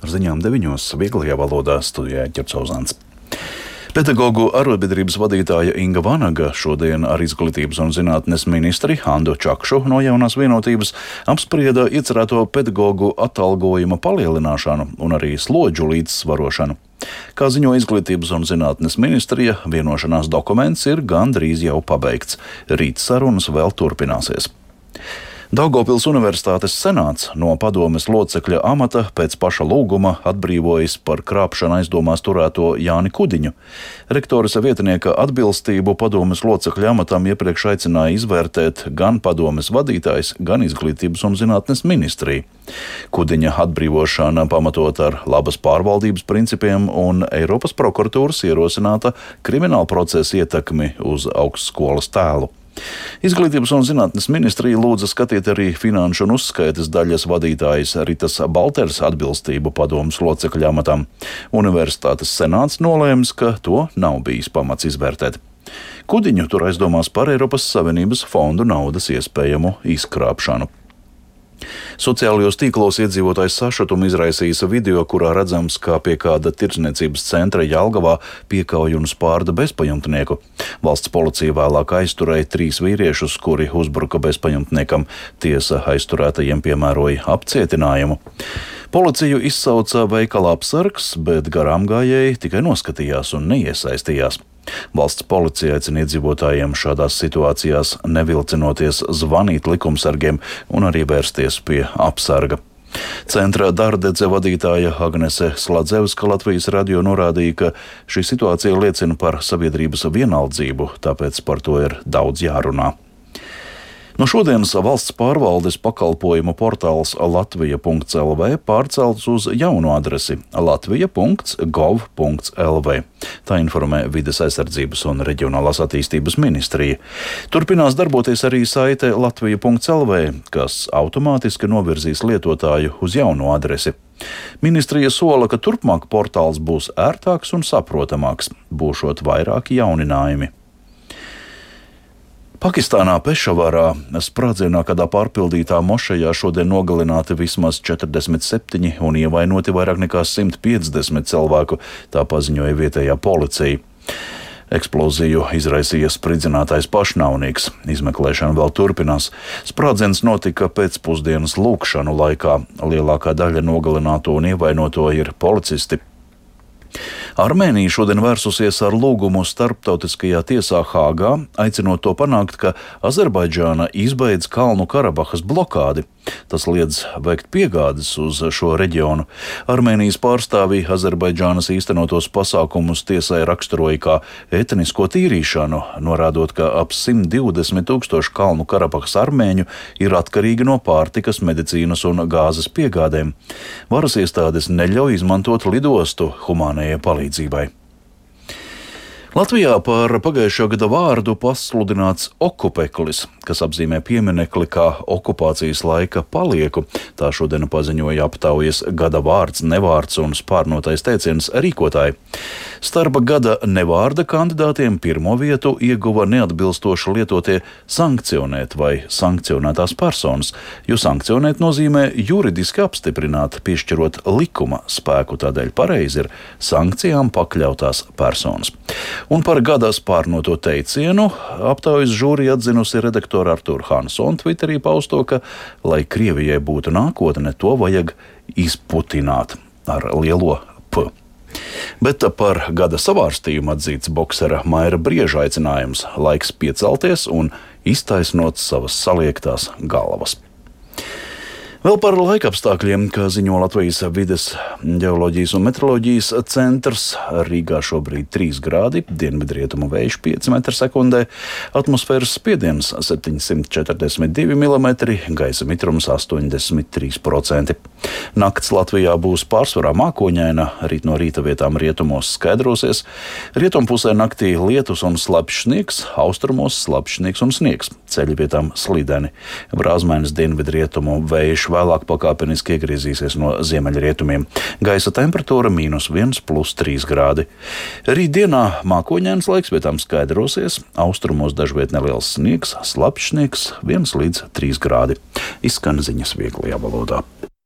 Ar ziņām deviņos vieglajā valodā studijā Ķercauzāns. Pedagoģu arotbiedrības vadītāja Inga Vanaga šodien ar izglītības un zinātnes ministri Ando Čakšu no jaunās vienotības apsprieda iecerēto pedagoģu atalgojuma palielināšanu un arī slodžu līdzsvarošanu. Kā ziņo izglītības un zinātnes ministrija, vienošanās dokuments ir gandrīz jau pabeigts. Rīt sarunas vēl turpināsies. Daugopils Universitātes senāts no padomes locekļa amata pēc paša lūguma atbrīvojas par krāpšanu aizdomās turēto Jāni Kudiņu. Rektoras vietnieka atbilstību padomes locekļa amatam iepriekš aicināja izvērtēt gan padomes vadītājs, gan izglītības un zinātnes ministrija. Kudiņa atbrīvošana pamatot ar labas pārvaldības principiem un Eiropas prokuratūras ierosināta krimināla procesa ietekmi uz augstskolas tēlu. Izglītības un zinātnes ministrija lūdza skatīt arī finanšu un uzskaitas daļas vadītājas Ritas Balters atbilstību padomus locekļu amatam. Universitātes senāts nolēms, ka to nav bijis pamats izvērtēt. Kudiņu tur aizdomās par Eiropas Savienības fondu naudas iespējamu izkrāpšanu. Sociālajos tīklos iedzīvotājs sašutumu izraisījis video, kurā redzams, kā pie kāda tirdzniecības centra Jālgavā piekauj un spārda bezpajumtnieku. Valsts policija vēlāk aizturēja trīs vīriešus, kuri uzbruka bezpajumtniekam. Tiesa aizturētajiem piemēroja apcietinājumu. Policiju izsauca veikala apsargs, bet garām gājēji tikai noskatījās un neiesaistījās. Valsts policija aicina iedzīvotājiem šādās situācijās nevilcinoties zvanīt likumsargiem un arī vērsties pie apsarga. Centra dārdedze vadītāja Agnese Sladzevska Latvijas radio norādīja, ka šī situācija liecina par sabiedrības vienaldzību, tāpēc par to ir daudz jārunā. No šodienas valsts pārvaldes pakalpojumu portāls Latvija.CLV pārcelts uz jaunu adresi Latvija.gov.lv. Tā informē Vides aizsardzības un reģionālās attīstības ministrija. Turpinās darboties arī saite Latvija.CLV, kas automātiski novirzīs lietotāju uz jaunu adresi. Ministrija sola, ka turpmāk portāls būs ērtāks un saprotamāks, būšot vairāki jauninājumi. Pakistānā Pešavarā sprādzienā kādā pārpildītā mošajā šodien nogalināti vismaz 47 un ievainoti vairāk nekā 150 cilvēku, tā paziņoja vietējā policija. Eksploziju izraisīja spridzinātais pašnāvnieks. Izmeklēšana vēl turpinās. Sprādziens notika pēcpusdienas lūkšanu laikā. Lielākā daļa nogalināto un ievainoto ir policisti. Armēnija šodien vērsusies ar lūgumu starptautiskajā tiesā Hāgā, aicinot to panākt, ka Azerbaidžāna izbeidz Kalnu Karabahas blokādi. Tas liedz veikt piegādes uz šo reģionu. Armēnijas pārstāvji Azerbaidžānas īstenotos pasākumus tiesai raksturoja kā etnisko tīrīšanu, norādot, ka ap 120 tūkstoši Kalnu Karabahas armēņu ir atkarīgi no pārtikas, medicīnas un gāzes piegādēm. Varas iestādes neļauj izmantot lidostu humānajai palīdzībai. Latvijā par pagājušā gada vārdu pasludināts okupeklis, kas apzīmē pieminekli kā okupācijas laika palieku. Tā šodien paziņoja aptaujas gada vārds, nevārds un spārnotais teiciens rīkotāji. Starp gada nevārda kandidātiem pirmo vietu ieguva neatbilstoši lietotie sankcionēt vai sankcionētās personas, jo sankcionēt nozīmē juridiski apstiprināt, piešķirot likuma spēku, tādēļ pareizi ir sankcijām pakļautās personas. Un par gada spārnoto teicienu aptaujas žūrija atzinusi redaktore Artur Hansona Twitterī pausto, ka, lai Krievijai būtu nākotne, to vajag izputināt ar lielo P. Bet par gada savārstījumu atzīts boksera Maira Brieža aicinājums - laiks piecelties un iztaisnot savas saliektās galvas. Vēl par laikapstākļiem, kā ziņo Latvijas vides geoloģijas un meteoroloģijas centrs. Rīgā šobrīd 3 grādi, dienvidrietumu vējš 5 m2, atmosfēras spiediens 742 mm, gaisa mitrums 83%. Nakts Latvijā būs pārsvarā mākoņaina, rīt no rīta vietām rietumos skaidrosies. Rietumpusē naktī lietus un slapjš sniegs, austrumos slapjš sniegs un sniegs, ceļu vietām slideni. Brāzmainas dienvidrietumu vējš vēlāk pakāpeniski iegriezīsies no ziemeļrietumiem. Gaisa temperatūra - mīnus 1,3 grādi. Rītdienā mākoņdienas laiks vietām skaidrosies, austrumos dažviet neliels sniegs, slapjš sniegs 1 līdz 3 grādi. Izskan ziņas vieglajā valodā.